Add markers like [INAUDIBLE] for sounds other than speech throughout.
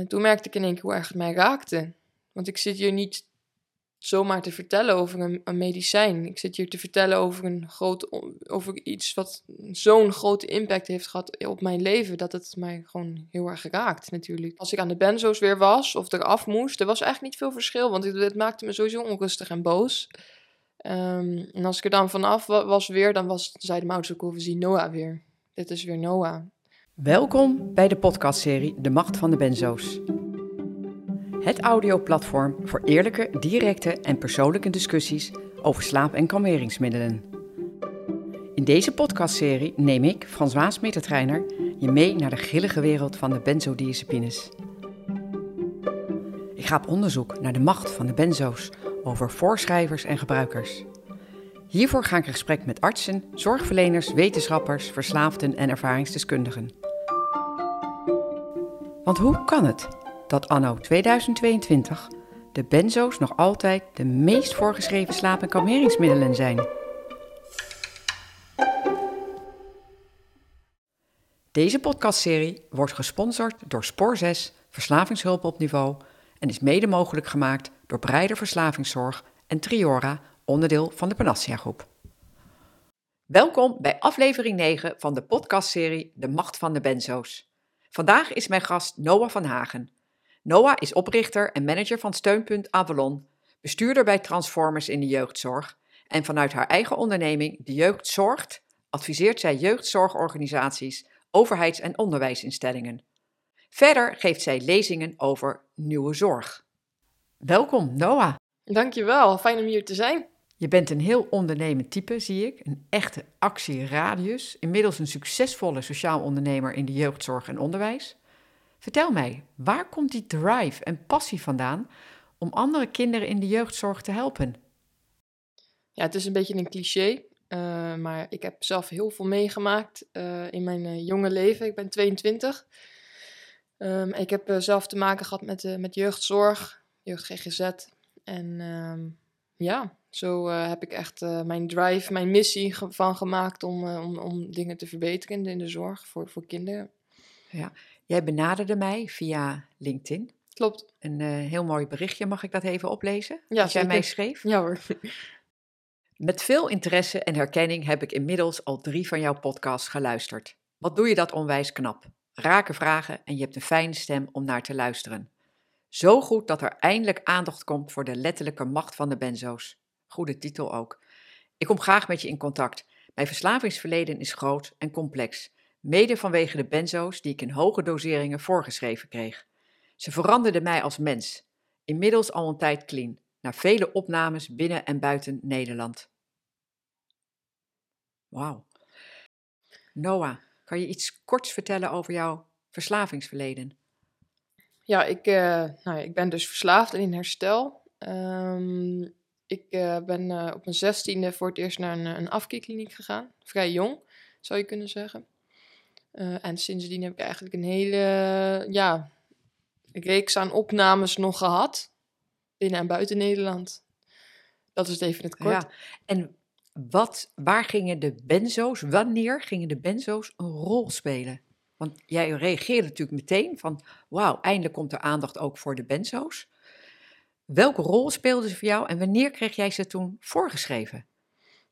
eh, toen merkte ik in één keer hoe erg het mij raakte. Want ik zit hier niet zomaar te vertellen over een, een medicijn. Ik zit hier te vertellen over, een groot, over iets wat zo'n grote impact heeft gehad op mijn leven, dat het mij gewoon heel erg raakt natuurlijk. Als ik aan de benzo's weer was of eraf moest, er was eigenlijk niet veel verschil, want het, maakte me sowieso onrustig en boos. Ehm, en als ik er dan vanaf was weer, dan was, zei de ouders ook we zien Noah weer. Dit is weer Noah. Welkom bij de podcastserie De Macht van de Benzo's. Het audioplatform voor eerlijke, directe en persoonlijke discussies over slaap- en kalmeringsmiddelen. In deze podcastserie neem ik, François Mettertreiner, je mee naar de grillige wereld van de benzodiazepines. Ik ga op onderzoek naar de macht van de benzo's over voorschrijvers en gebruikers. Hiervoor ga ik in gesprek met artsen, zorgverleners, wetenschappers, verslaafden en ervaringsdeskundigen. Want hoe kan het dat anno 2022 de benzo's nog altijd de meest voorgeschreven slaap- en kalmeringsmiddelen zijn? Deze podcastserie wordt gesponsord door Spoor 6, Verslavingshulp op niveau en is mede mogelijk gemaakt door Breider Verslavingszorg en Triora, onderdeel van de Panacea Groep. Welkom bij aflevering 9 van de podcastserie De Macht van de Benzo's. Vandaag is mijn gast Noah van Hagen. Noah is oprichter en manager van Steunpunt Avalon, bestuurder bij Transformers in de jeugdzorg en vanuit haar eigen onderneming De Jeugd Zorgt adviseert zij jeugdzorgorganisaties, overheids- en onderwijsinstellingen. Verder geeft zij lezingen over nieuwe zorg. Welkom, Noah. Dankjewel, fijn om hier te zijn. Je bent een heel ondernemend type, zie ik. Een echte actieradius. Inmiddels een succesvolle sociaal ondernemer in de jeugdzorg en onderwijs. Vertel mij, waar komt die drive en passie vandaan om andere kinderen in de jeugdzorg te helpen? Ja, het is een beetje een cliché, uh, maar ik heb zelf heel veel meegemaakt uh, in mijn uh, jonge leven. Ik ben 22. Um, ik heb zelf te maken gehad met, met jeugdzorg, jeugd GGZ. En um, ja, zo heb ik echt mijn drive, mijn missie ge van gemaakt om, om, om dingen te verbeteren in de zorg voor, voor kinderen. Ja, Jij benaderde mij via LinkedIn. Klopt. Een heel mooi berichtje, mag ik dat even oplezen? Ja, dat jij mij schreef? Ja hoor. [LAUGHS] Met veel interesse en herkenning heb ik inmiddels al drie van jouw podcasts geluisterd. Wat doe je dat onwijs knap? Rake vragen en je hebt een fijne stem om naar te luisteren. Zo goed dat er eindelijk aandacht komt voor de letterlijke macht van de benzo's. Goede titel ook. Ik kom graag met je in contact. Mijn verslavingsverleden is groot en complex mede vanwege de benzo's die ik in hoge doseringen voorgeschreven kreeg. Ze veranderden mij als mens, inmiddels al een tijd clean, na vele opnames binnen en buiten Nederland. Wauw. Noah, kan je iets korts vertellen over jouw verslavingsverleden? Ja, ik, uh, nou, ik ben dus verslaafd en in herstel. Um, ik uh, ben uh, op mijn zestiende voor het eerst naar een, een afkeerkliniek gegaan. Vrij jong, zou je kunnen zeggen. En sindsdien heb ik eigenlijk een hele ja, reeks aan opnames nog gehad. Binnen en buiten Nederland. Dat is het even het kort. Ja. En wat, waar gingen de benzo's, wanneer gingen de benzo's een rol spelen? Want jij reageerde natuurlijk meteen van, wauw, eindelijk komt er aandacht ook voor de benzo's. Welke rol speelden ze voor jou en wanneer kreeg jij ze toen voorgeschreven?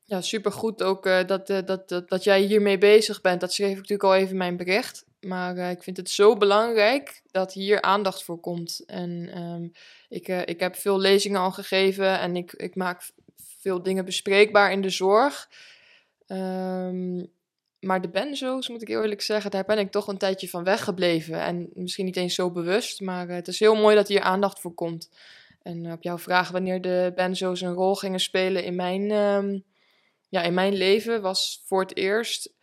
Ja, supergoed ook uh, dat, uh, dat, dat, dat jij hiermee bezig bent. Dat schreef ik natuurlijk al even in mijn bericht. Maar uh, ik vind het zo belangrijk dat hier aandacht voor komt. En um, ik, ik heb veel lezingen al gegeven en ik, ik maak veel dingen bespreekbaar in de zorg. Um, maar de benzo's, moet ik eerlijk zeggen, daar ben ik toch een tijdje van weggebleven. En misschien niet eens zo bewust, maar het is heel mooi dat hier aandacht voor komt. En op jouw vraag wanneer de benzo's een rol gingen spelen in mijn... Um, ja, in mijn leven was voor het eerst,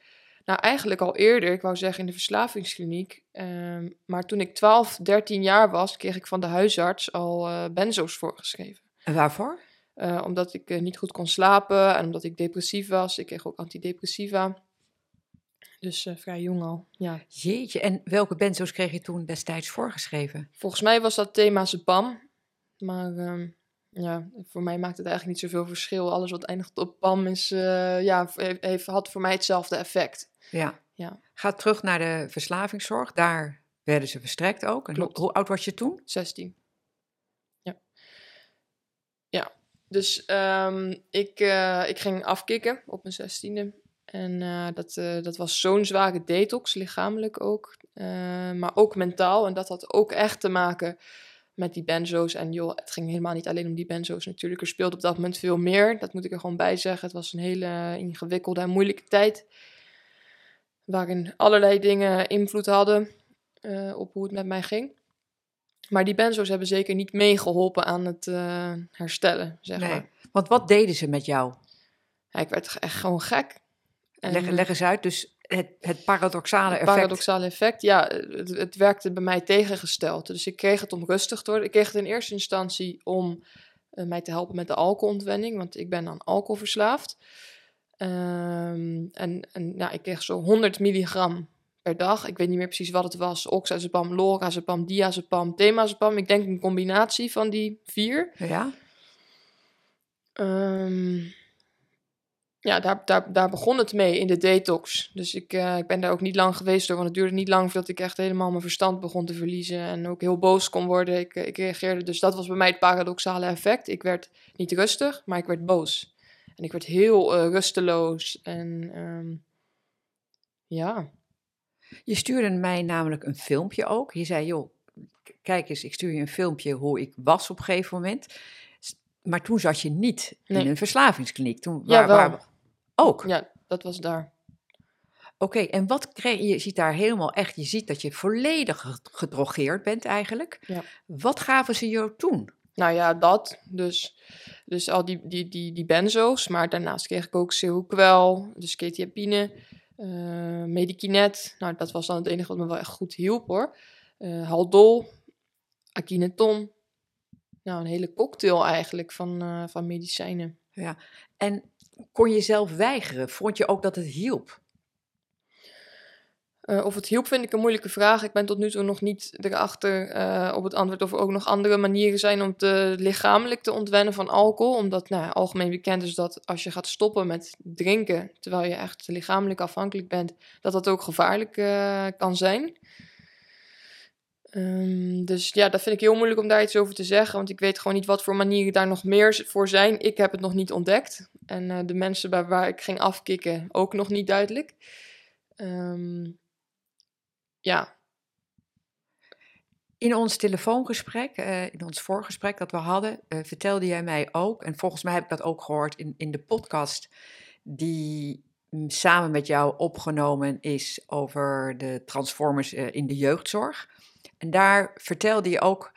nou eigenlijk al eerder, ik wou zeggen in de verslavingskliniek. Uh, maar toen ik 12, 13 jaar was, kreeg ik van de huisarts al uh, benzo's voorgeschreven. En waarvoor? Uh, omdat ik uh, niet goed kon slapen en omdat ik depressief was. Ik kreeg ook antidepressiva. Dus vrij jong al, ja. Jeetje, en welke benzo's kreeg je toen destijds voorgeschreven? Volgens mij was dat thema Zepam. Maar ehm, ja, voor mij maakt het eigenlijk niet zoveel verschil. Alles wat eindigt op PAM is, uh, ja, heeft, had voor mij hetzelfde effect. Ja. ja. Ga terug naar de verslavingszorg. Daar werden ze verstrekt ook. En Klopt. Hoe, hoe oud was je toen? 16. Ja. Ja, dus ehm, ik, eh, ik ging afkicken op mijn 16e. En eh, dat, eh, dat was zo'n zware detox, lichamelijk ook. eh, maar ook mentaal. En dat had ook echt te maken met die benzo's. En joh, het ging helemaal niet alleen om die benzo's natuurlijk. Er speelde op dat moment veel meer. Dat moet ik er gewoon bij zeggen. Het was een hele ingewikkelde en moeilijke tijd. Waarin allerlei dingen invloed hadden eh, op hoe het met mij ging. Maar die benzo's hebben zeker niet meegeholpen aan het eh, herstellen, zeg Nee. maar. Want wat deden ze met jou? Ja, ik werd echt gewoon gek. En Leg, leg eens uit, dus het, het paradoxale het effect. paradoxale effect, ja, het, het werkte bij mij tegengesteld. Dus ik kreeg het om rustig te worden. Ik kreeg het in eerste instantie om eh, mij te helpen met de alcoholontwenning, want ik ben aan alcoholverslaafd. Ehm, en en nou, ik kreeg zo 100 milligram per dag. Ik weet niet meer precies wat het was. Oxazepam, lorazepam, diazepam, temazepam. Ik denk een combinatie van die vier. Ja? Ehm, ja, daar, daar, daar begon het mee in de detox. Dus ik, eh, ik ben daar ook niet lang geweest door, want het duurde niet lang voordat ik echt helemaal mijn verstand begon te verliezen en ook heel boos kon worden. Ik, eh, ik reageerde, dus dat was bij mij het paradoxale effect. Ik werd niet rustig, maar ik werd boos. En ik werd heel eh, rusteloos en ehm, ja, Je stuurde mij namelijk een filmpje ook. Je zei, joh, kijk eens, ik stuur je een filmpje hoe ik was op een gegeven moment. Maar toen zat je niet in een verslavingskliniek. Toen, Ja, wel. waar, ook? ja, dat was daar. Oké, en wat kreeg je? Je ziet daar helemaal echt, je ziet dat je volledig ge- gedrogeerd bent eigenlijk. Ja. Wat gaven ze jou toen? Nou ja, dat. Dus, dus al die, die, die, die benzo's. Maar daarnaast kreeg ik ook Seroquel, dus ketiapine, eh Medikinet. Nou, dat was dan het enige wat me wel echt goed hielp hoor. Eh, Haldol, Akineton. Nou, een hele cocktail eigenlijk van, eh, van medicijnen. En kon je zelf weigeren? Vond je ook dat het hielp? Eh, of het hielp vind ik een moeilijke vraag. Ik ben tot nu toe nog niet erachter eh, op het antwoord of er ook nog andere manieren zijn om te lichamelijk te ontwennen van alcohol. Omdat nou, algemeen bekend is dat als je gaat stoppen met drinken, terwijl je echt lichamelijk afhankelijk bent, dat dat ook gevaarlijk eh, kan zijn. Ehm, dus ja, dat vind ik heel moeilijk om daar iets over te zeggen, want ik weet gewoon niet wat voor manieren daar nog meer voor zijn. Ik heb het nog niet ontdekt. En eh, de mensen bij waar ik ging afkicken ook nog niet duidelijk. Ehm, ja, In ons telefoongesprek, eh, in ons voorgesprek dat we hadden, eh, vertelde jij mij ook, en volgens mij heb ik dat ook gehoord in, in de podcast die samen met jou opgenomen is over de transformers in de jeugdzorg. En daar vertelde je ook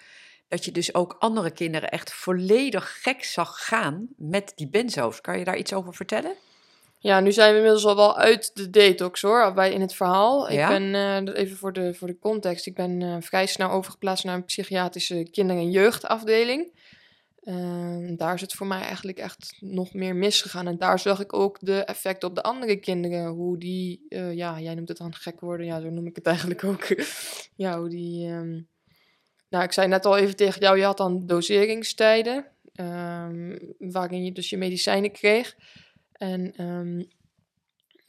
dat je dus ook andere kinderen echt volledig gek zag gaan met die benzo's. Kan je daar iets over vertellen? Ja, nu zijn we inmiddels al wel uit de detox hoor, bij in het verhaal. Ja? Ik ben, eh, even voor de, voor de context, ik ben eh, vrij snel overgeplaatst naar een psychiatrische kinder- en jeugdafdeling. Ehm, daar is het voor mij eigenlijk echt nog meer misgegaan. En daar zag ik ook de effecten op de andere kinderen. Hoe die, eh, ja, jij noemt het dan gek worden. Ja, zo noem ik het eigenlijk ook. [LAUGHS] ja, hoe die... ehm, Nou, ik zei net al even tegen jou, je had dan doseringstijden. ehm, waarin je dus je medicijnen kreeg. En ehm,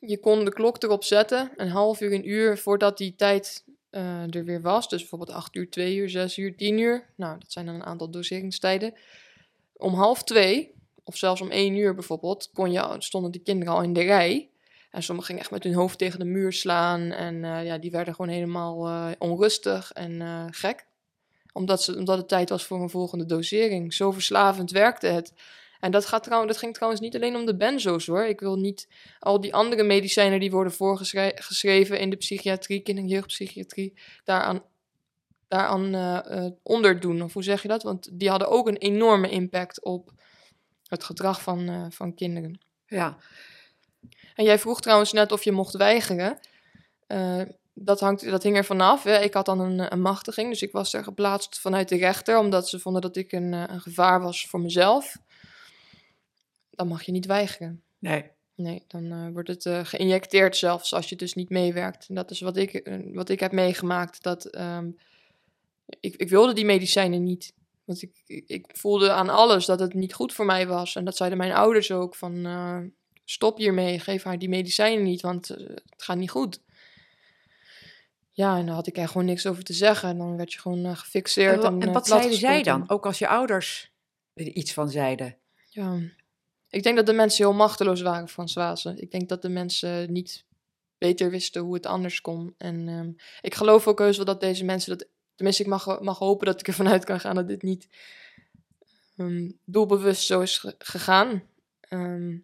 je kon de klok erop zetten, een half uur, een uur voordat die tijd eh, er weer was. Dus bijvoorbeeld 8 uur, 2 uur, 6 uur, 10 uur. Nou, dat zijn dan een aantal doseringstijden. Om half twee, of zelfs om 1 uur bijvoorbeeld, kon je, stonden die kinderen al in de rij. En sommigen gingen echt met hun hoofd tegen de muur slaan. En eh, ja, die werden gewoon helemaal eh, onrustig en gek. Omdat, ze, omdat het tijd was voor een volgende dosering. Zo verslavend werkte het. En dat, gaat trouwens, dat ging trouwens niet alleen om de benzo's hoor. Ik wil niet al die andere medicijnen die worden voorgeschreven in de psychiatrie, kinder- en jeugdpsychiatrie, daaraan, daaraan eh, onderdoen. Of hoe zeg je dat? Want die hadden ook een enorme impact op het gedrag van, eh, van kinderen. Ja, En jij vroeg trouwens net of je mocht weigeren. Dat, hangt, dat hing er vanaf. Hè. Ik had dan een, een machtiging, dus ik was er geplaatst vanuit de rechter, omdat ze vonden dat ik een, eh, een gevaar was voor mezelf. Dan mag je niet weigeren. nee. Nee, dan eh, wordt het eh, geïnjecteerd zelfs als je dus niet meewerkt. En dat is wat ik, wat ik heb meegemaakt. Dat, ehm, ik, ik wilde die medicijnen niet. Want ik, ik, ik voelde aan alles dat het niet goed voor mij was. En dat zeiden mijn ouders ook van... stop hiermee, geef haar die medicijnen niet, want het gaat niet goed. Ja, en dan had ik er gewoon niks over te zeggen. En dan werd je gewoon uh, gefixeerd. En, En, en eh, wat zeiden zij dan? Ook als je ouders er iets van zeiden. Ja, ik denk dat de mensen heel machteloos waren van Zwazen. Ik denk dat de mensen niet beter wisten hoe het anders kon. En ehm, ik geloof ook heus wel dat deze mensen dat. Tenminste, ik mag, mag hopen dat ik ervan uit kan gaan dat dit niet ehm, doelbewust zo is ge- gegaan. Ehm,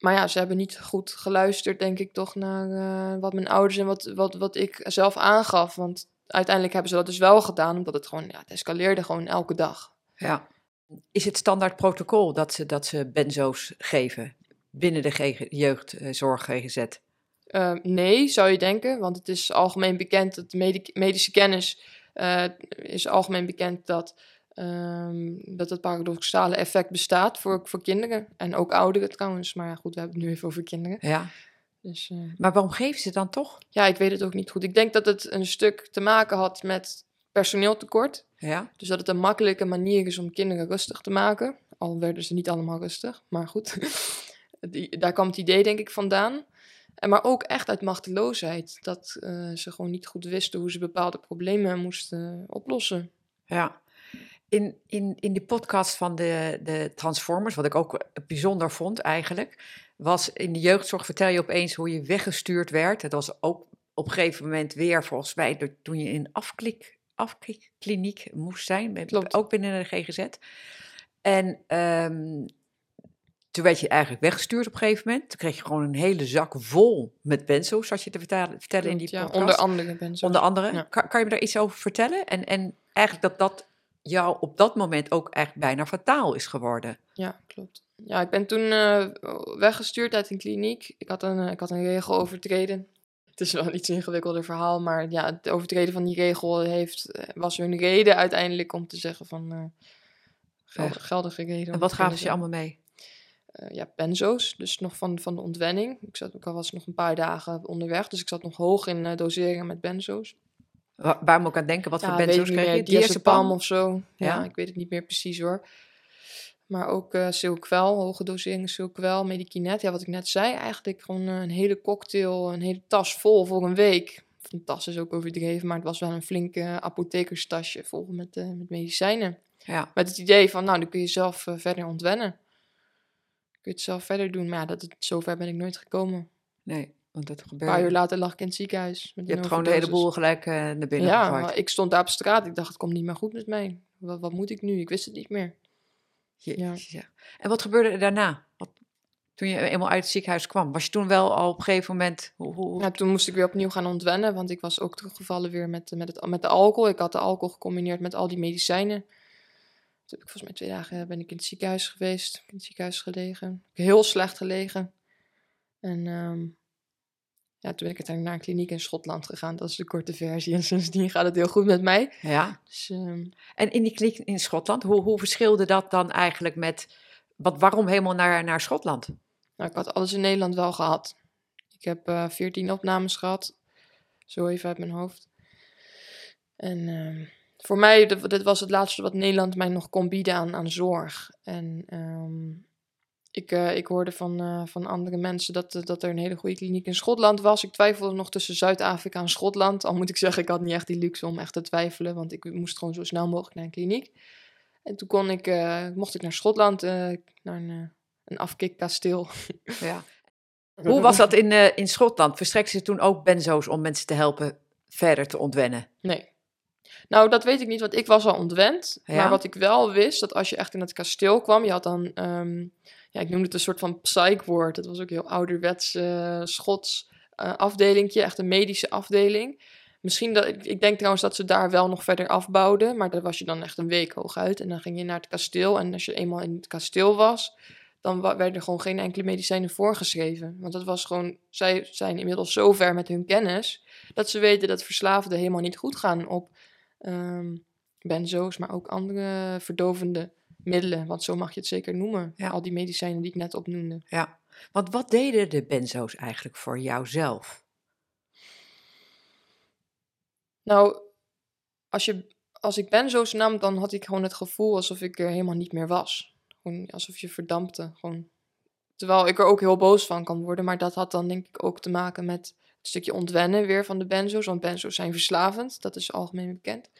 maar ja, ze hebben niet goed geluisterd, denk ik, toch naar eh, wat mijn ouders en wat, wat, wat ik zelf aangaf. Want uiteindelijk hebben ze dat dus wel gedaan, omdat het gewoon, ja, het escaleerde gewoon elke dag. Ja. Is het standaard protocol dat ze, dat ze benzo's geven binnen de jeugdzorg GGZ? Uh, nee, zou je denken, want het is algemeen bekend dat medi- medische kennis uh, is algemeen bekend dat, um, dat het paradoxale effect bestaat voor, voor kinderen en ook ouderen trouwens. Maar ja, goed, we hebben het nu even over kinderen. Ja. Dus, uh, maar waarom geven ze dan toch? Ja, ik weet het ook niet goed. Ik denk dat het een stuk te maken had met personeeltekort. Ja. Dus dat het een makkelijke manier is om kinderen rustig te maken. Al werden ze niet allemaal rustig, maar goed. [LAUGHS] Die, daar kwam het idee denk ik vandaan. En maar ook echt uit machteloosheid. Dat uh, ze gewoon niet goed wisten hoe ze bepaalde problemen moesten oplossen. Ja. In, in, in die podcast van de, de Transformers, wat ik ook bijzonder vond eigenlijk, was in de jeugdzorg vertel je opeens hoe je weggestuurd werd. Het was ook op een gegeven moment weer volgens mij toen je in afklik, afklikkliniek moest zijn, Klopt. ook binnen de GGZ. En um, toen werd je eigenlijk weggestuurd op een gegeven moment. Toen kreeg je gewoon een hele zak vol met benzo's, zat je te vertellen, vertellen Klopt, in die ja, podcast. onder andere benzo's. Onder andere. Ja. Kan, kan je me daar iets over vertellen? En, en eigenlijk dat dat jou op dat moment ook echt bijna fataal is geworden. Ja, klopt. Ja, ik ben toen uh, weggestuurd uit een kliniek. Ik had een, uh, ik had een regel overtreden. Het is wel een iets ingewikkelder verhaal, maar ja, het overtreden van die regel heeft, eh, was hun reden uiteindelijk om te zeggen van uh, geld, geldige reden. En wat gaven ze je allemaal mee? Ja, benzo's, dus nog van, van de ontwenning. Ik, zat, ik was nog een paar dagen onderweg, dus ik zat nog hoog in doseringen met benzo's. Waar, waar moet ik aan denken? Wat ja, voor benzo's kreeg je? Diazepam of zo. Ja, Ja? ik weet het niet meer precies hoor. Maar ook uh, Silkwel, hoge doseringen Silkwel, Medikinet. Ja, wat ik net zei, eigenlijk gewoon uh, een hele cocktail, een hele tas vol voor een week. Een tas is ook overdreven, maar het was wel een flinke uh, apothekerstasje vol met, uh, met medicijnen. Ja. Met het idee van, nou, dan kun je zelf verder ontwennen. Kun je het zelf verder doen. Maar ja, dat, zover ben ik nooit gekomen. Nee, want dat Een gebeurt. paar uur later lag ik in het ziekenhuis. Met Je een hebt gewoon de hele boel gelijk uh, naar binnen Ja, maar ik stond daar op straat. Ik dacht, het komt niet meer goed met mij. Wat, wat moet ik nu? Ik wist het niet meer. Jezus, ja. En wat gebeurde er daarna? Wat, toen je eenmaal uit het ziekenhuis kwam, was je toen wel al op een gegeven moment... Hoe, hoe... Ja, toen moest ik weer opnieuw gaan ontwennen, want ik was ook teruggevallen weer met, met, het, met de alcohol. Ik had de alcohol gecombineerd met al die medicijnen. Toen heb ik volgens mij twee dagen ben ik in het ziekenhuis geweest. In het ziekenhuis gelegen. Heel slecht gelegen. En um, ja, toen ben ik naar een kliniek in Schotland gegaan. Dat is de korte versie. En [LAUGHS] sindsdien gaat het heel goed met mij. Ja. Dus, um, en in die kliniek in Schotland, hoe, hoe verschilde dat dan eigenlijk met... Wat, waarom helemaal naar, naar Schotland? Nou, ik had alles in Nederland wel gehad. Ik heb uh, 14 opnames gehad. Zo even uit mijn hoofd. En uh, voor mij, dit, dit, was het laatste wat Nederland mij nog kon bieden aan, aan zorg. En um, ik, uh, ik hoorde van, uh, van andere mensen dat, dat er een hele goede kliniek in Schotland was. Ik twijfelde nog tussen Zuid-Afrika en Schotland. Al moet ik [LAUGHS] zeggen, ik had niet echt die luxe om echt te twijfelen. Want ik moest gewoon zo snel mogelijk naar een kliniek. En toen kon ik, uh, mocht ik naar Schotland, naar een, een afkikkasteel. [LAUGHS] Ja. Hoe was dat in, uh, in Schotland? Verstrekten ze toen ook benzo's om mensen te helpen verder te ontwennen? Nee. Nou, dat weet ik niet, want ik was al ontwend. Ja? Maar wat ik wel wist, dat als je echt in het kasteel kwam, je had dan, um, ja, ik noemde het een soort van psychwoord. Dat was ook heel ouderwets uh, Schots uh, afdelingje, echt een medische afdeling. Misschien dat, ik denk trouwens dat ze daar wel nog verder afbouwden, maar daar was je dan echt een week hooguit. En dan ging je naar het kasteel en als je eenmaal in het kasteel was, dan werden er gewoon geen enkele medicijnen voorgeschreven. Want dat was gewoon, zij zijn inmiddels zo ver met hun kennis, dat ze weten dat verslaafden helemaal niet goed gaan op um, benzo's, maar ook andere verdovende middelen. Want zo mag je het zeker noemen. Ja. Al die medicijnen die ik net opnoemde. Ja, want wat deden de benzo's eigenlijk voor jouzelf? Nou, als, je, als ik benzo's nam, dan had ik gewoon het gevoel alsof ik er helemaal niet meer was. Gewoon alsof je verdampte. Gewoon. Terwijl ik er ook heel boos van kan worden. Maar dat had dan denk ik ook te maken met stukje ontwennen weer van de benzo's, want benzo's zijn verslavend, dat is algemeen bekend.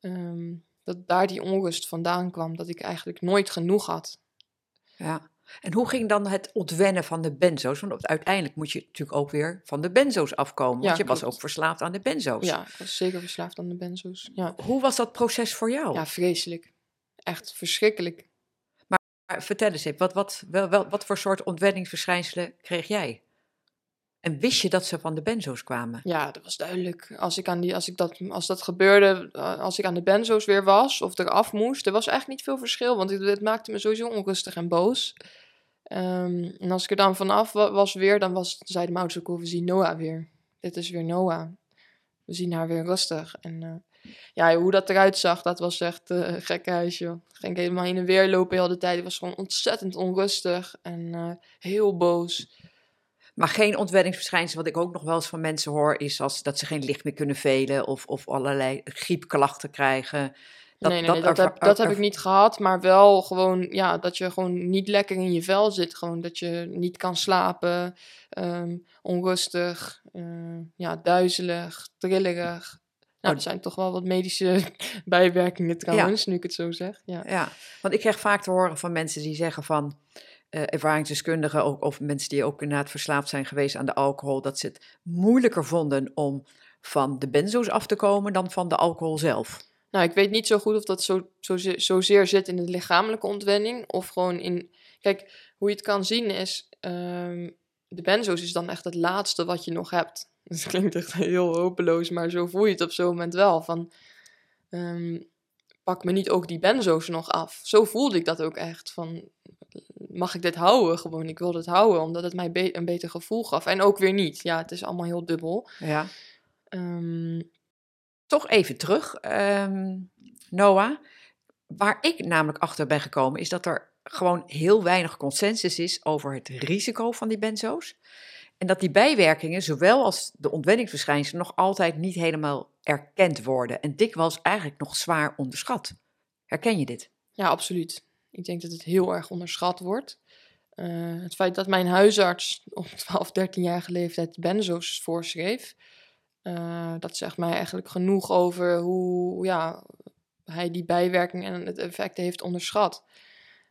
Ehm, dat daar die onrust vandaan kwam, dat ik eigenlijk nooit genoeg had. Ja. En hoe ging dan het ontwennen van de benzo's? Want uiteindelijk moet je natuurlijk ook weer van de benzo's afkomen. Want Ja, je was ook verslaafd aan de benzo's. Ja, ik was zeker verslaafd aan de benzo's. Ja, Hoe was dat proces voor jou? ja vreselijk. Echt verschrikkelijk. Maar vertel eens even, wat, wat, wel, wel, wat voor soort ontwenningsverschijnselen kreeg jij? En wist je dat ze van de benzo's kwamen? Ja, dat was duidelijk. Als, ik aan die, als, ik dat, als dat gebeurde, eh, als ik aan de benzo's weer was of eraf moest, er was eigenlijk niet veel verschil, want het, maakte me sowieso onrustig en boos. Ehm, en als ik er dan vanaf wa- was weer, dan was, zei de ouders ook, we zien Noah weer. Dit is weer Noah. We zien haar weer rustig. En eh, ja, hoe dat eruit zag, dat was echt eh gek huis, joh. Ging helemaal heen en weer lopen heel de tijd. Ik was gewoon ontzettend onrustig en heel boos. Maar geen ontwenningsverschijnselen, wat ik ook nog wel eens van mensen hoor, is als dat ze geen licht meer kunnen velen of, of allerlei griepklachten krijgen. Dat, nee, nee, nee, dat, heb, dat heb ik niet gehad. Maar wel gewoon, ja, dat je gewoon niet lekker in je vel zit. Gewoon dat je niet kan slapen, ehm, onrustig, eh, ja, duizelig, trillerig. Nou, Oh. er zijn toch wel wat medische [LAUGHS] bijwerkingen trouwens, nu ik het zo zeg. Ja. Ja, want ik krijg vaak te horen van mensen die zeggen van eh, ervaringsdeskundigen ook, of mensen die ook inderdaad verslaafd zijn geweest aan de alcohol, dat ze het moeilijker vonden om van de benzo's af te komen dan van de alcohol zelf. Nou, ik weet niet zo goed of dat zo, zo, zozeer zit in de lichamelijke ontwenning of gewoon in... Kijk, hoe je het kan zien is, ehm, de benzo's is dan echt het laatste wat je nog hebt. [LAUGHS] Dat klinkt echt heel hopeloos, maar zo voel je het op zo'n moment wel. Van, ehm, pak me niet ook die benzo's nog af. Zo voelde ik dat ook echt. Van, mag ik dit houden? Gewoon, ik wil dit houden, omdat het mij be- een beter gevoel gaf. En ook weer niet. Ja, het is allemaal heel dubbel. Ja. Ehm, Toch even terug, ehm, Noah. Waar ik namelijk achter ben gekomen is dat er gewoon heel weinig consensus is over het risico van die benzo's. En dat die bijwerkingen, zowel als de ontwenningsverschijnselen, nog altijd niet helemaal erkend worden. En dikwijls eigenlijk nog zwaar onderschat. Herken je dit? Ja, absoluut. Ik denk dat het heel erg onderschat wordt. Eh, het feit dat mijn huisarts op [LAUGHS] 12, 13-jarige leeftijd benzo's voorschreef, eh, dat zegt mij eigenlijk genoeg over hoe ja, hij die bijwerking en het effect heeft onderschat.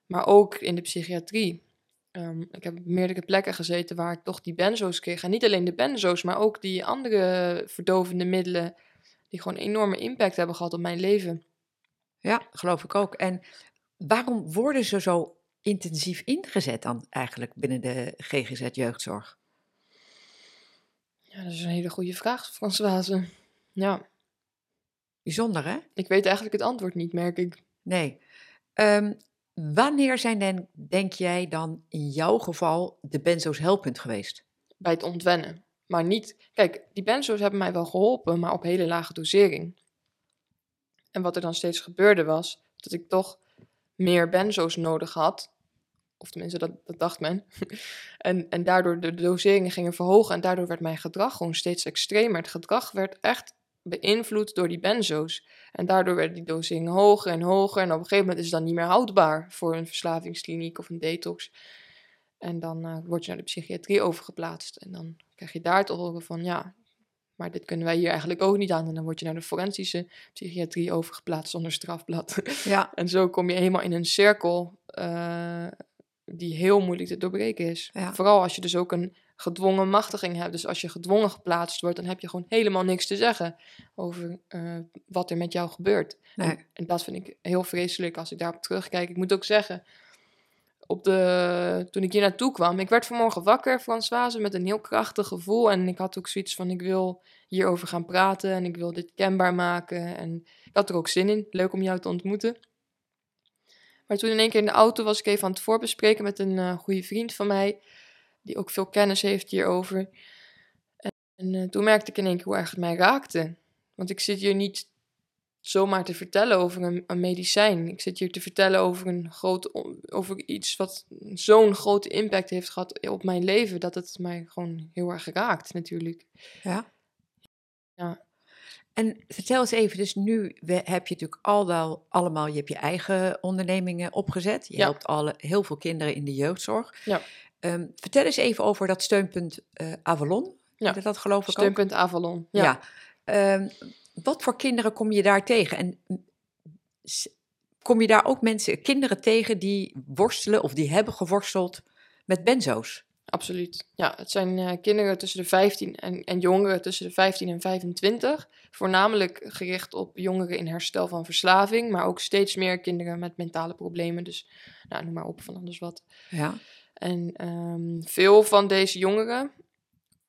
Maar ook in de psychiatrie. Ehm, ik heb op meerdere plekken gezeten waar ik toch die benzo's kreeg. En niet alleen de benzo's, maar ook die andere verdovende middelen die gewoon enorme impact hebben gehad op mijn leven. Ja, geloof ik ook. En waarom worden ze zo intensief ingezet dan eigenlijk binnen de GGZ-jeugdzorg? Ja, dat is een hele goede vraag, Françoise. Ja, Bijzonder, hè? ik weet eigenlijk het antwoord niet, merk ik. Nee. Ehm, wanneer zijn dan, denk jij dan in jouw geval de benzo's helpend geweest? Bij het ontwennen. Maar niet... Kijk, die benzo's hebben mij wel geholpen, maar op hele lage dosering. En wat er dan steeds gebeurde was, dat ik toch meer benzo's nodig had. Of tenminste, dat, dat dacht men. [LAUGHS] en, en daardoor de doseringen gingen verhogen en daardoor werd mijn gedrag gewoon steeds extremer. Het gedrag werd echt beïnvloed door die benzo's. En daardoor werden die doseringen hoger en hoger. En op een gegeven moment is het dan niet meer houdbaar voor een verslavingskliniek of een detox. En dan eh, word je naar de psychiatrie overgeplaatst. En dan krijg je daar te horen van ja, maar dit kunnen wij hier eigenlijk ook niet aan. En dan word je naar de forensische psychiatrie overgeplaatst zonder strafblad. [LAUGHS] Ja. en zo kom je helemaal in een cirkel eh, die heel moeilijk te doorbreken is. Ja. Vooral als je dus ook een gedwongen machtiging hebt. Dus als je gedwongen geplaatst wordt, dan heb je gewoon helemaal niks te zeggen over eh, wat er met jou gebeurt. Nee. En, en dat vind ik heel vreselijk als ik daarop terugkijk. Ik moet ook zeggen, op de, toen ik hier naartoe kwam, ik werd vanmorgen wakker, Françoise, met een heel krachtig gevoel. En ik had ook zoiets van, ik wil hierover gaan praten en ik wil dit kenbaar maken. En ik had er ook zin in. Leuk om jou te ontmoeten. Maar toen in één keer in de auto was ik even aan het voorbespreken met een eh, goede vriend van mij, die ook veel kennis heeft hierover. En, eh, toen merkte ik in één keer hoe erg het mij raakte. Want ik zit hier niet zomaar te vertellen over een, een medicijn. Ik zit hier te vertellen over, een groot, over iets wat zo'n grote impact heeft gehad op mijn leven, dat het mij gewoon heel erg raakt natuurlijk. Ja. Ja. En vertel eens even, dus nu heb je natuurlijk al wel, allemaal, je hebt je eigen ondernemingen opgezet. Je Ja. helpt alle, heel veel kinderen in de jeugdzorg. Ja. Ehm, vertel eens even over dat steunpunt eh, Avalon. Ja. Dat, dat geloof ik ook. Steunpunt Avalon. Ja. Ja. Ehm, wat voor kinderen kom je daar tegen? En kom je daar ook mensen, kinderen tegen die worstelen of die hebben geworsteld met benzo's? Absoluut. Ja, het zijn eh, kinderen tussen de 15 en, en jongeren tussen de 15 en 25. Voornamelijk gericht op jongeren in herstel van verslaving, maar ook steeds meer kinderen met mentale problemen. Dus nou, noem maar op van alles wat. Ja. En ehm, veel van deze jongeren,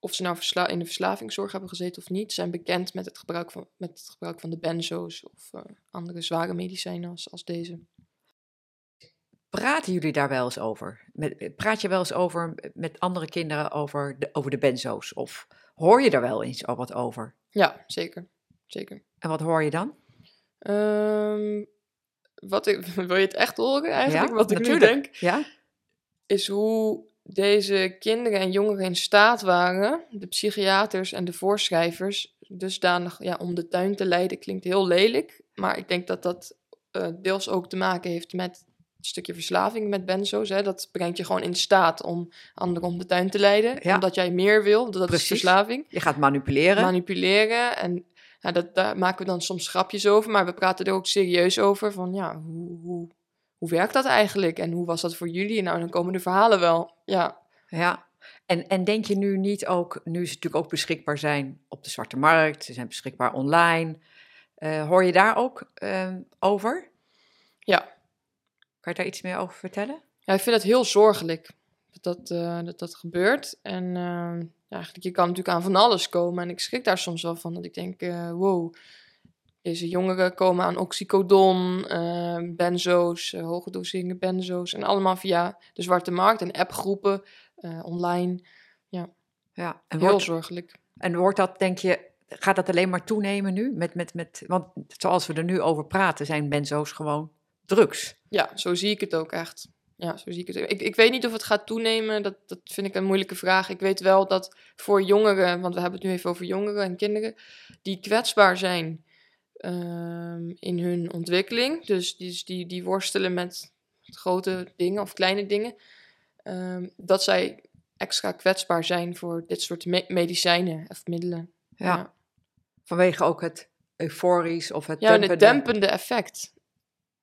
of ze nou versla- in de verslavingszorg hebben gezeten of niet, zijn bekend met het gebruik van, met het gebruik van de benzo's of eh, andere zware medicijnen als, als deze. Praten jullie daar wel eens over? Met, praat je wel eens over met andere kinderen over de, over de benzo's? Of hoor je daar wel eens al wat over? Ja, zeker. Zeker. En wat hoor je dan? Ehm, wat ik, [LAUGHS] wil je het echt horen eigenlijk? Ja, wat ik natuurlijk. nu denk? Ja? is hoe deze kinderen en jongeren in staat waren, de psychiaters en de voorschrijvers, dusdanig ja, om de tuin te leiden. Klinkt heel lelijk, maar ik denk dat dat eh, deels ook te maken heeft met een stukje verslaving met benzo's. Hè. Dat brengt je gewoon in staat om anderen om de tuin te leiden, Ja. omdat jij meer wil. Dat Precies. is verslaving. Je gaat manipuleren. Manipuleren en ja, dat, daar maken we dan soms grapjes over, maar we praten er ook serieus over van ja, hoe, hoe, hoe werkt dat eigenlijk en hoe was dat voor jullie? Nou, dan komen de verhalen wel. Ja, Ja. En, en denk je nu niet ook, nu ze natuurlijk ook beschikbaar zijn op de zwarte markt, ze zijn beschikbaar online. eh, hoor je daar ook ehm, over? Ja. Kan je daar iets meer over vertellen? Ja, ik vind het heel zorgelijk dat dat, eh, dat, dat gebeurt. En eh, ja, eigenlijk, je kan natuurlijk aan van alles komen. En ik schrik daar soms wel van. Dat ik denk, eh, wow, deze jongeren komen aan oxycodon, eh, benzo's, eh, hoge doseringen benzo's. En allemaal via de zwarte markt en appgroepen, eh, online. Ja. En Heel wordt, zorgelijk. en wordt dat, denk je, gaat dat alleen maar toenemen nu? Met, met, met, want zoals we er nu over praten, zijn benzo's gewoon drugs. Ja, zo zie ik het ook echt. Ja, zo zie ik het. Ik, ik weet niet of het gaat toenemen. Dat, dat vind ik een moeilijke vraag. Ik weet wel dat voor jongeren, want we hebben het nu even over jongeren en kinderen, die kwetsbaar zijn ehm, in hun ontwikkeling. Dus die, die, die worstelen met grote dingen of kleine dingen. ehm, dat zij extra kwetsbaar zijn voor dit soort me- medicijnen of middelen. Ja. Ja. Vanwege ook het euforisch of het Ja, het dempende effect.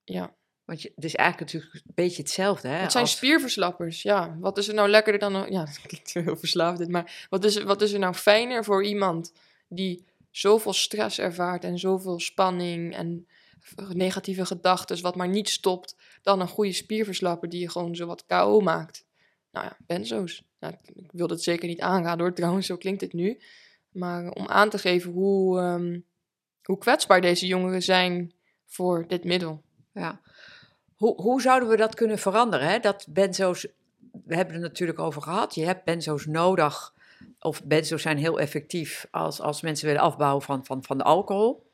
Ja. Want je, het is eigenlijk natuurlijk een beetje hetzelfde. Hè, Het zijn als- spierverslappers, ja. Wat is er nou lekkerder dan... [LAUGHS] Ja, [LAUGHS] dat klinkt heel verslaafd dit, maar wat is, wat is er nou fijner voor iemand die zoveel stress ervaart en zoveel spanning en negatieve gedachten, wat maar niet stopt, dan een goede spierverslapper die je gewoon zo wat KO maakt. Nou ja, benzo's. Nou, ik wil dat zeker niet aanraden hoor, [LAUGHS] trouwens, zo klinkt het nu. Maar om aan te geven hoe, ehm, hoe kwetsbaar deze jongeren zijn voor dit middel. Ja. Hoe, hoe zouden we dat kunnen veranderen? Hè? Dat benzo's, we hebben het natuurlijk over gehad. Je hebt benzo's nodig, of benzo's zijn heel effectief als, als mensen willen afbouwen van, van, van de alcohol.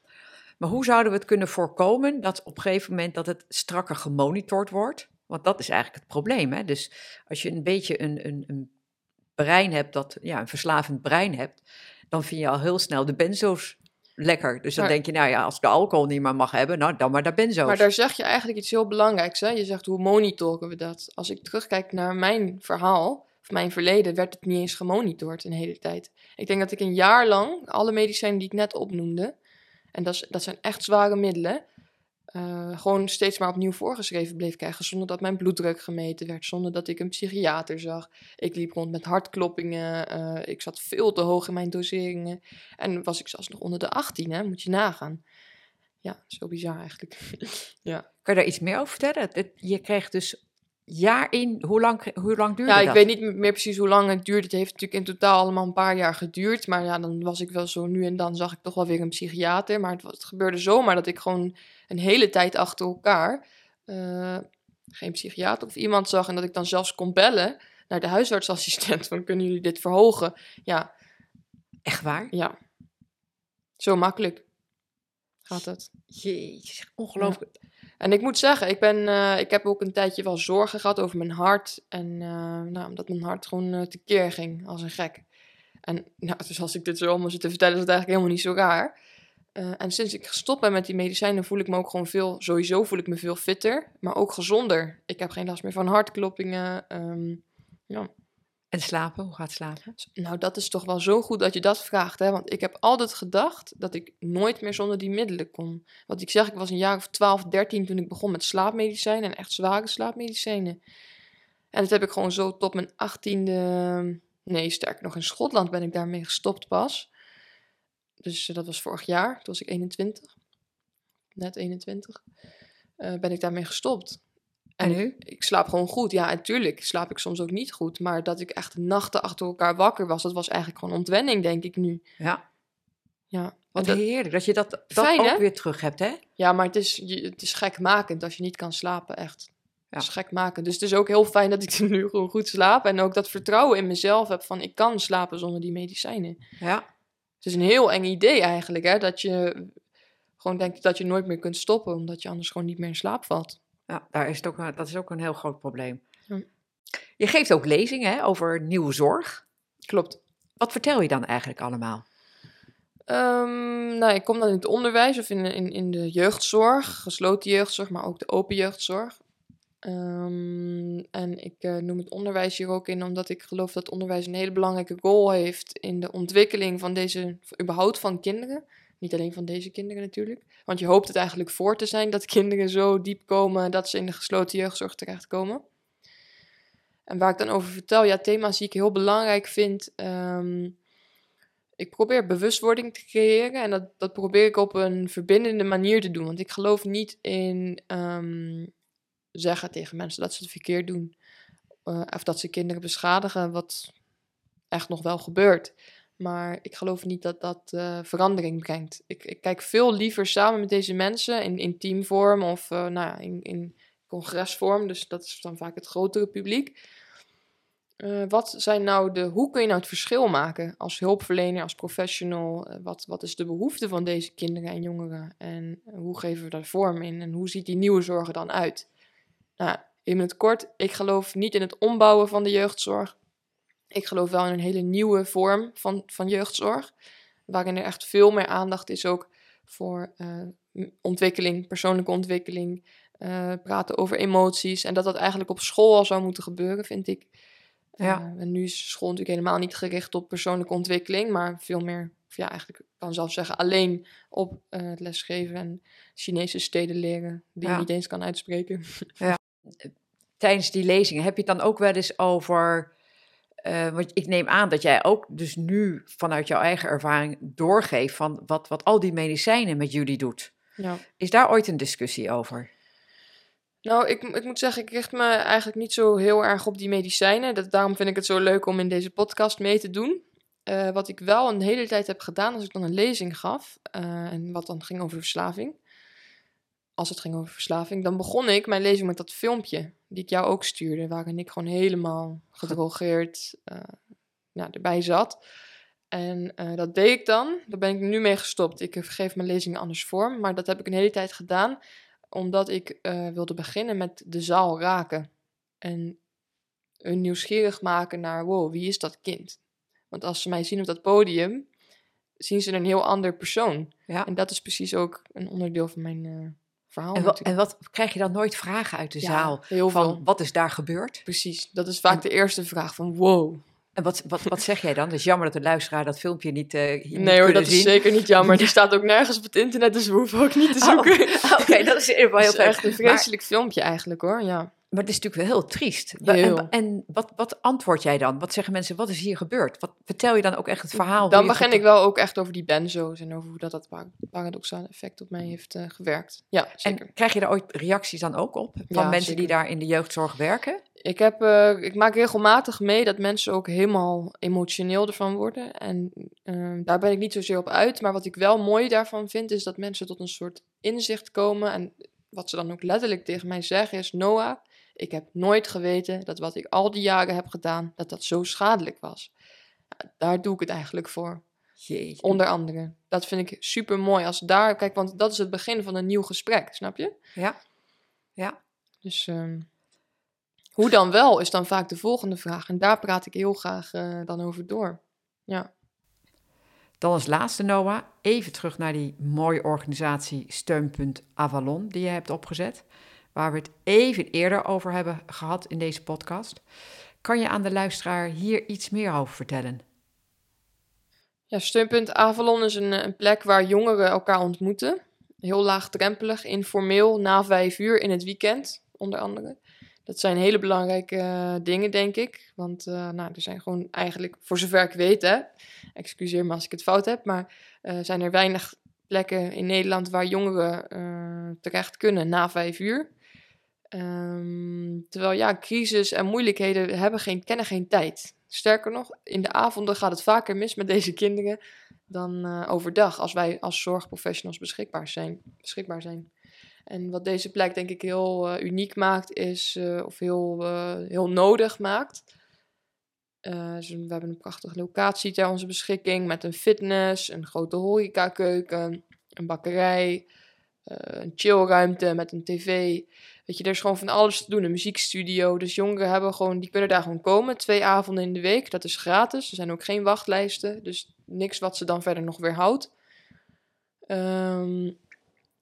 Maar hoe zouden we het kunnen voorkomen dat op een gegeven moment dat het strakker gemonitord wordt? Want dat is eigenlijk het probleem. Hè? Dus als je een beetje een, een, een brein hebt, dat, ja, een verslavend brein hebt, dan vind je al heel snel de benzo's lekker. Dus dan Maar- denk je, nou ja, als ik de alcohol niet meer mag hebben, nou dan maar de benzo's. Maar daar zeg je eigenlijk iets heel belangrijks. Hè? Je zegt, hoe monitoren we dat? Als ik terugkijk naar mijn verhaal, of mijn verleden, werd het niet eens gemonitord een hele tijd. Ik denk dat ik een jaar lang alle medicijnen die ik net opnoemde, en dat, dat zijn echt zware middelen, eh, gewoon steeds maar opnieuw voorgeschreven bleef krijgen, zonder dat mijn bloeddruk gemeten werd, zonder dat ik een psychiater zag. Ik liep rond met hartkloppingen, eh, ik zat veel te hoog in mijn doseringen. En was ik zelfs nog onder de 18, hè? moet je nagaan. Ja, zo bizar eigenlijk. [LAUGHS] Kan je daar iets meer over vertellen? Je kreeg dus jaar in, hoe lang, hoe lang duurde Ja, ik dat? weet niet meer precies hoe lang het duurde. Het heeft natuurlijk in totaal allemaal een paar jaar geduurd. Maar ja, dan was ik wel zo nu en dan zag ik toch wel weer een psychiater. Maar het, was- het gebeurde zomaar dat ik gewoon een hele tijd achter elkaar eh, geen psychiater of iemand zag. En dat ik dan zelfs kon bellen naar de huisartsassistent van kunnen jullie dit verhogen? Ja, Echt waar? ja. Zo makkelijk gaat het. Jeetje, ongelooflijk. En ik moet zeggen, ik, ben, eh, ik heb ook een tijdje wel zorgen gehad over mijn hart. En eh, nou, omdat mijn hart gewoon eh, tekeer ging als een gek. En nou, [LAUGHS] dus als ik dit zo allemaal zit te vertellen, is het eigenlijk helemaal niet zo raar. En sinds ik gestopt ben met die medicijnen, voel ik me ook gewoon veel, sowieso voel ik me veel fitter, maar ook gezonder. Ik heb geen last meer van hartkloppingen. ehm, ja. En slapen, hoe gaat slapen? Nou, dat is toch wel zo goed dat je dat vraagt, hè? Want ik heb altijd gedacht dat ik nooit meer zonder die middelen kon. Wat ik zeg, ik was een jaar of 12, 13 toen ik begon met slaapmedicijnen en echt zware slaapmedicijnen. En dat heb ik gewoon zo tot mijn 18e, nee, sterker nog in Schotland ben ik daarmee gestopt pas. Dus eh, dat was vorig jaar, toen was ik 21, net 21, uh, ben ik daarmee gestopt. En nu? Ik slaap gewoon goed. Ja, natuurlijk slaap ik soms ook niet goed. Maar dat ik echt nachten achter elkaar wakker was, dat was eigenlijk gewoon ontwenning, denk ik nu. Ja. Ja. Wat dat- heerlijk dat je dat, dat Fijn, ook hè? weer terug hebt, hè? Ja, maar het is, het is gekmakend als je niet kan slapen, echt. Ja. Het is gekmakend. Dus het is ook heel fijn dat ik [LAUGHS] nu gewoon goed slaap. En ook dat vertrouwen in mezelf heb van ik kan slapen zonder die medicijnen. Ja. Het is een heel eng idee eigenlijk, hè. Dat je gewoon denkt dat je nooit meer kunt stoppen, omdat je anders gewoon niet meer in slaap valt. Ja, daar is het ook, een- dat is ook een heel groot probleem. Je geeft ook lezingen hè, over nieuwe zorg. Klopt. Wat vertel je dan eigenlijk allemaal? Ehm, nou, ik kom dan in het onderwijs of in, in, in de jeugdzorg, gesloten jeugdzorg, maar ook de open jeugdzorg. Ehm, en ik eh, noem het onderwijs hier ook in, omdat ik geloof dat onderwijs een hele belangrijke rol heeft in de ontwikkeling van deze, überhaupt van kinderen. Niet alleen van deze kinderen natuurlijk. Want je hoopt het eigenlijk voor te zijn dat kinderen zo diep komen dat ze in de gesloten jeugdzorg terechtkomen. En waar ik dan over vertel, ja, thema's die ik heel belangrijk vind. ehm, ik probeer bewustwording te creëren en dat, dat probeer ik op een verbindende manier te doen. Want ik geloof niet in ehm, zeggen tegen mensen dat ze het verkeerd doen. Eh, of dat ze kinderen beschadigen, wat echt nog wel gebeurt. Maar ik geloof niet dat dat eh, verandering brengt. Ik, ik kijk veel liever samen met deze mensen in, in teamvorm of eh, nou ja, in, in congresvorm. Dus dat is dan vaak het grotere publiek. Eh, wat zijn nou de, hoe kun je nou het verschil maken als hulpverlener, als professional? Wat, wat is de behoefte van deze kinderen en jongeren? En hoe geven we daar vorm in? En hoe ziet die nieuwe zorg er dan uit? Nou, in het kort, ik geloof niet in het ombouwen van de jeugdzorg. Ik geloof wel in een hele nieuwe vorm van, van jeugdzorg. Waarin er echt veel meer aandacht is ook voor eh, ontwikkeling, persoonlijke ontwikkeling. eh, praten over emoties. En dat dat eigenlijk op school al zou moeten gebeuren, vind ik. Ja. Eh, en nu is school natuurlijk helemaal niet gericht op persoonlijke ontwikkeling, maar veel meer, of ja, eigenlijk ik kan zelf zeggen, alleen op het lesgeven en Chinese steden leren, die Ja. je niet eens kan uitspreken. [LAUGHS] Tijdens die lezingen heb je het dan ook wel eens over... eh, want ik neem aan dat jij ook dus nu vanuit jouw eigen ervaring doorgeeft... van wat, wat al die medicijnen met jullie doet. Ja. Is daar ooit een discussie over? Nou, ik, ik moet zeggen, ik richt me eigenlijk niet zo heel erg op die medicijnen. Dat, daarom vind ik het zo leuk om in deze podcast mee te doen. Eh, wat ik wel een hele tijd heb gedaan, als ik dan een lezing gaf, eh, en wat dan ging over verslaving. Als het ging over verslaving, dan begon ik mijn lezing met dat filmpje die ik jou ook stuurde, waarin ik gewoon helemaal gedrogeerd eh, nou, erbij zat. En eh, dat deed ik dan. Daar ben ik nu mee gestopt. Ik geef mijn lezingen anders vorm, maar dat heb ik een hele tijd gedaan omdat ik eh, wilde beginnen met de zaal raken. En hun nieuwsgierig maken naar, wow, wie is dat kind? Want als ze mij zien op dat podium, zien ze een heel ander persoon. Ja. En dat is precies ook een onderdeel van mijn eh, verhaal. En, wat, natuurlijk. en wat krijg je dan nooit vragen uit de Ja, zaal? heel Van veel. wat is daar gebeurd? Precies, dat is vaak de eerste vraag van, wow. En wat, wat, wat zeg jij dan? Het is jammer dat de luisteraar dat filmpje niet, eh hier niet Nee hoor, dat zien. is zeker niet jammer. Die [LAUGHS] staat ook nergens op het internet, dus we hoeven ook niet te Oh, zoeken. [LAUGHS] Oké, dat is in ieder geval [LAUGHS] Het heel fijn. echt een Maar- vreselijk filmpje eigenlijk hoor, ja. Maar het is natuurlijk wel heel triest. Heel. En, en wat, wat antwoord jij dan? Wat zeggen mensen, wat is hier gebeurd? Wat, vertel je dan ook echt het verhaal? Dan begin ik wel ook echt over die benzo's en over hoe dat, dat para- paradoxale effect op mij heeft eh, gewerkt. Ja, zeker. En krijg je daar ooit reacties dan ook op? Van Ja, mensen die daar in de jeugdzorg werken? Ik, heb, eh, ik maak regelmatig mee dat mensen ook helemaal emotioneel ervan worden. En eh, daar ben ik niet zozeer op uit. Maar wat ik wel mooi daarvan vind, is dat mensen tot een soort inzicht komen. En wat ze dan ook letterlijk tegen mij zeggen is... Noah, ik heb nooit geweten dat wat ik al die jaren heb gedaan, dat dat zo schadelijk was. Daar doe ik het eigenlijk voor. Jeetje. Onder andere. Dat vind ik super mooi. Als daar, kijk, want dat is het begin van een nieuw gesprek, snap je? Ja. Ja. Dus ehm, hoe dan wel is dan vaak de volgende vraag. En daar praat ik heel graag eh, dan over door. Ja. Dan als laatste, Noah, even terug naar die mooie organisatie Steunpunt Avalon die je hebt opgezet. Waar we het even eerder over hebben gehad in deze podcast. Kan je aan de luisteraar hier iets meer over vertellen? Ja, Steunpunt Avalon is een, een plek waar jongeren elkaar ontmoeten. Heel laagdrempelig, informeel, na vijf uur in het weekend, onder andere. Dat zijn hele belangrijke uh, dingen, denk ik. Want uh, nou, er zijn gewoon eigenlijk, voor zover ik weet, hè, excuseer me als ik het fout heb, maar zijn er weinig plekken in Nederland waar jongeren terecht kunnen na vijf uur. Um, terwijl ja, crisis en moeilijkheden hebben geen, kennen geen tijd. Sterker nog, in de avonden gaat het vaker mis met deze kinderen dan uh, overdag, als wij als zorgprofessionals beschikbaar zijn. Beschikbaar zijn. En wat deze plek denk ik heel uh, uniek maakt, is, uh, of heel, heel nodig maakt. Dus we hebben een prachtige locatie ter onze beschikking met een fitness, een grote horecakeuken, een bakkerij, een chillruimte met een tv. Weet je, er is gewoon van alles te doen. Een muziekstudio. Dus jongeren hebben gewoon, die kunnen daar gewoon komen. Twee avonden in de week. Dat is gratis. Er zijn ook geen wachtlijsten. Dus niks wat ze dan verder nog weer houdt. Um,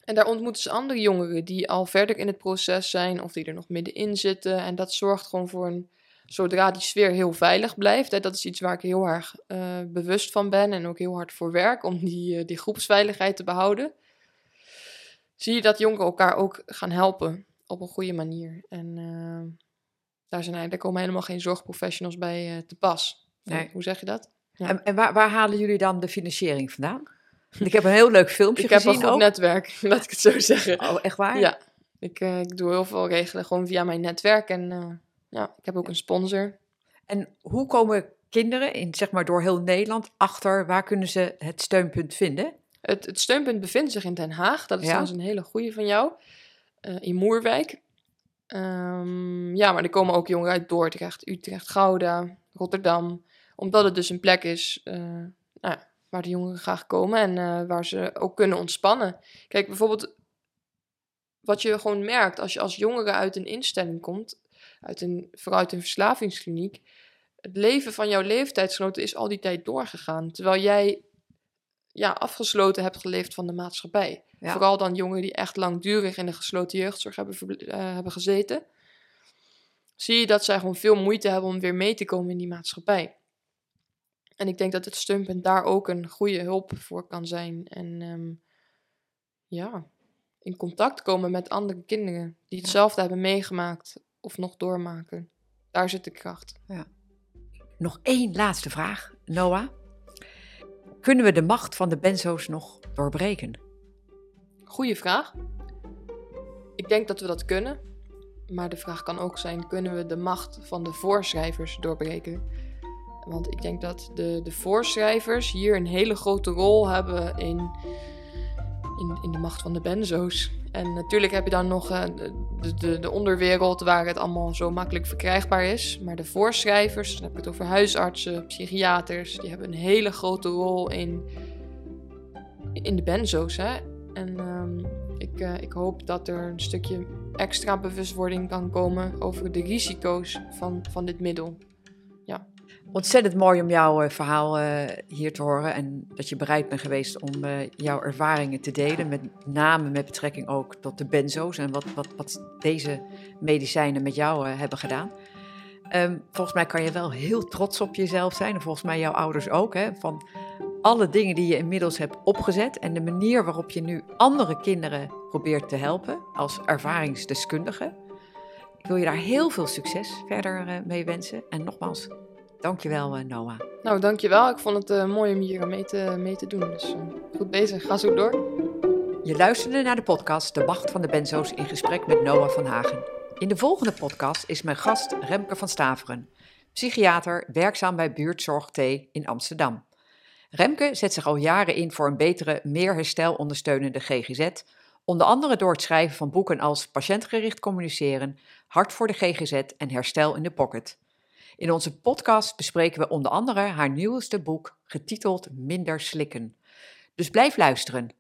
en daar ontmoeten ze andere jongeren die al verder in het proces zijn. Of die er nog middenin zitten. En dat zorgt gewoon voor een, zodra die sfeer heel veilig blijft. Hè, dat is iets waar ik heel erg uh, bewust van ben. En ook heel hard voor werk. Om die, uh, die groepsveiligheid te behouden. Zie je dat jongeren elkaar ook gaan helpen op een goede manier. En uh, daar, zijn, daar komen helemaal geen zorgprofessionals bij uh, te pas. Nee. Hoe zeg je dat? Ja. En, en waar, waar, halen jullie dan de financiering vandaan? Ik heb een heel leuk filmpje ik gezien. Ik heb een goed netwerk, [LAUGHS] laat ik het zo zeggen. Oh, echt waar? Ja. Ik, uh, ik doe heel veel regelen gewoon via mijn netwerk. En ja, ik heb ook een sponsor. En hoe komen kinderen in, zeg maar, door heel Nederland achter waar kunnen ze het steunpunt vinden? Het, het steunpunt bevindt zich in Den Haag. Dat is ja. trouwens een hele goede van jou uh, in Moerwijk. Um, ja, maar er komen ook jongeren uit Dordrecht, Utrecht, Gouda, Rotterdam. Omdat het dus een plek is uh, nou, waar de jongeren graag komen en uh, waar ze ook kunnen ontspannen. Kijk, bijvoorbeeld wat je gewoon merkt als je als jongere uit een instelling komt, uit een, vooral uit een verslavingskliniek. Het leven van jouw leeftijdsgenoten is al die tijd doorgegaan. Terwijl jij ja, afgesloten hebt geleefd van de maatschappij. Ja. Vooral dan jongeren die echt langdurig in de gesloten jeugdzorg hebben, uh, hebben gezeten. Zie je dat zij gewoon veel moeite hebben om weer mee te komen in die maatschappij. En ik denk dat het steunpunt daar ook een goede hulp voor kan zijn. En um, ja, in contact komen met andere kinderen die hetzelfde hebben meegemaakt of nog doormaken. Daar zit de kracht. Ja. Nog één laatste vraag, Noah. Kunnen we de macht van de benzo's nog doorbreken? Goeie vraag. Ik denk dat we dat kunnen. Maar de vraag kan ook zijn: kunnen we de macht van de voorschrijvers doorbreken? Want ik denk dat de, de voorschrijvers hier een hele grote rol hebben in, in, in de macht van de benzo's. En natuurlijk heb je dan nog uh, de, de, de, onderwereld waar het allemaal zo makkelijk verkrijgbaar is. Maar de voorschrijvers, dan heb ik het over huisartsen, psychiaters, die hebben een hele grote rol in, in de benzo's. Hè? En um, ik, uh, ik hoop dat er een stukje extra bewustwording kan komen over de risico's van, van dit middel. Ja. Ontzettend mooi om jouw uh, verhaal uh, hier te horen en dat je bereid bent geweest om jouw ervaringen te delen, met name met betrekking ook tot de benzo's en wat, wat, wat deze medicijnen met jou hebben gedaan. Um, volgens mij kan je wel heel trots op jezelf zijn en volgens mij jouw ouders ook, hè, van alle dingen die je inmiddels hebt opgezet en de manier waarop je nu andere kinderen probeert te helpen als ervaringsdeskundige. Ik wil je daar heel veel succes verder uh, mee wensen. En nogmaals, dankjewel uh, Noah. Nou, dankjewel. Ik vond het uh, mooi om hier mee te, mee te doen. Dus goed bezig. Ga zo door. Je luisterde naar de podcast De Macht van de Benzo's in gesprek met Noah van Hagen. In de volgende podcast is mijn gast Remke van Staveren, psychiater werkzaam bij Buurtzorg T in Amsterdam. Remke zet zich al jaren in voor een betere, meer herstelondersteunende GGZ, onder andere door het schrijven van boeken als Patiëntgericht communiceren, Hart voor de GGZ en Herstel in de Pocket. In onze podcast bespreken we onder andere haar nieuwste boek, getiteld Minder slikken. Dus blijf luisteren.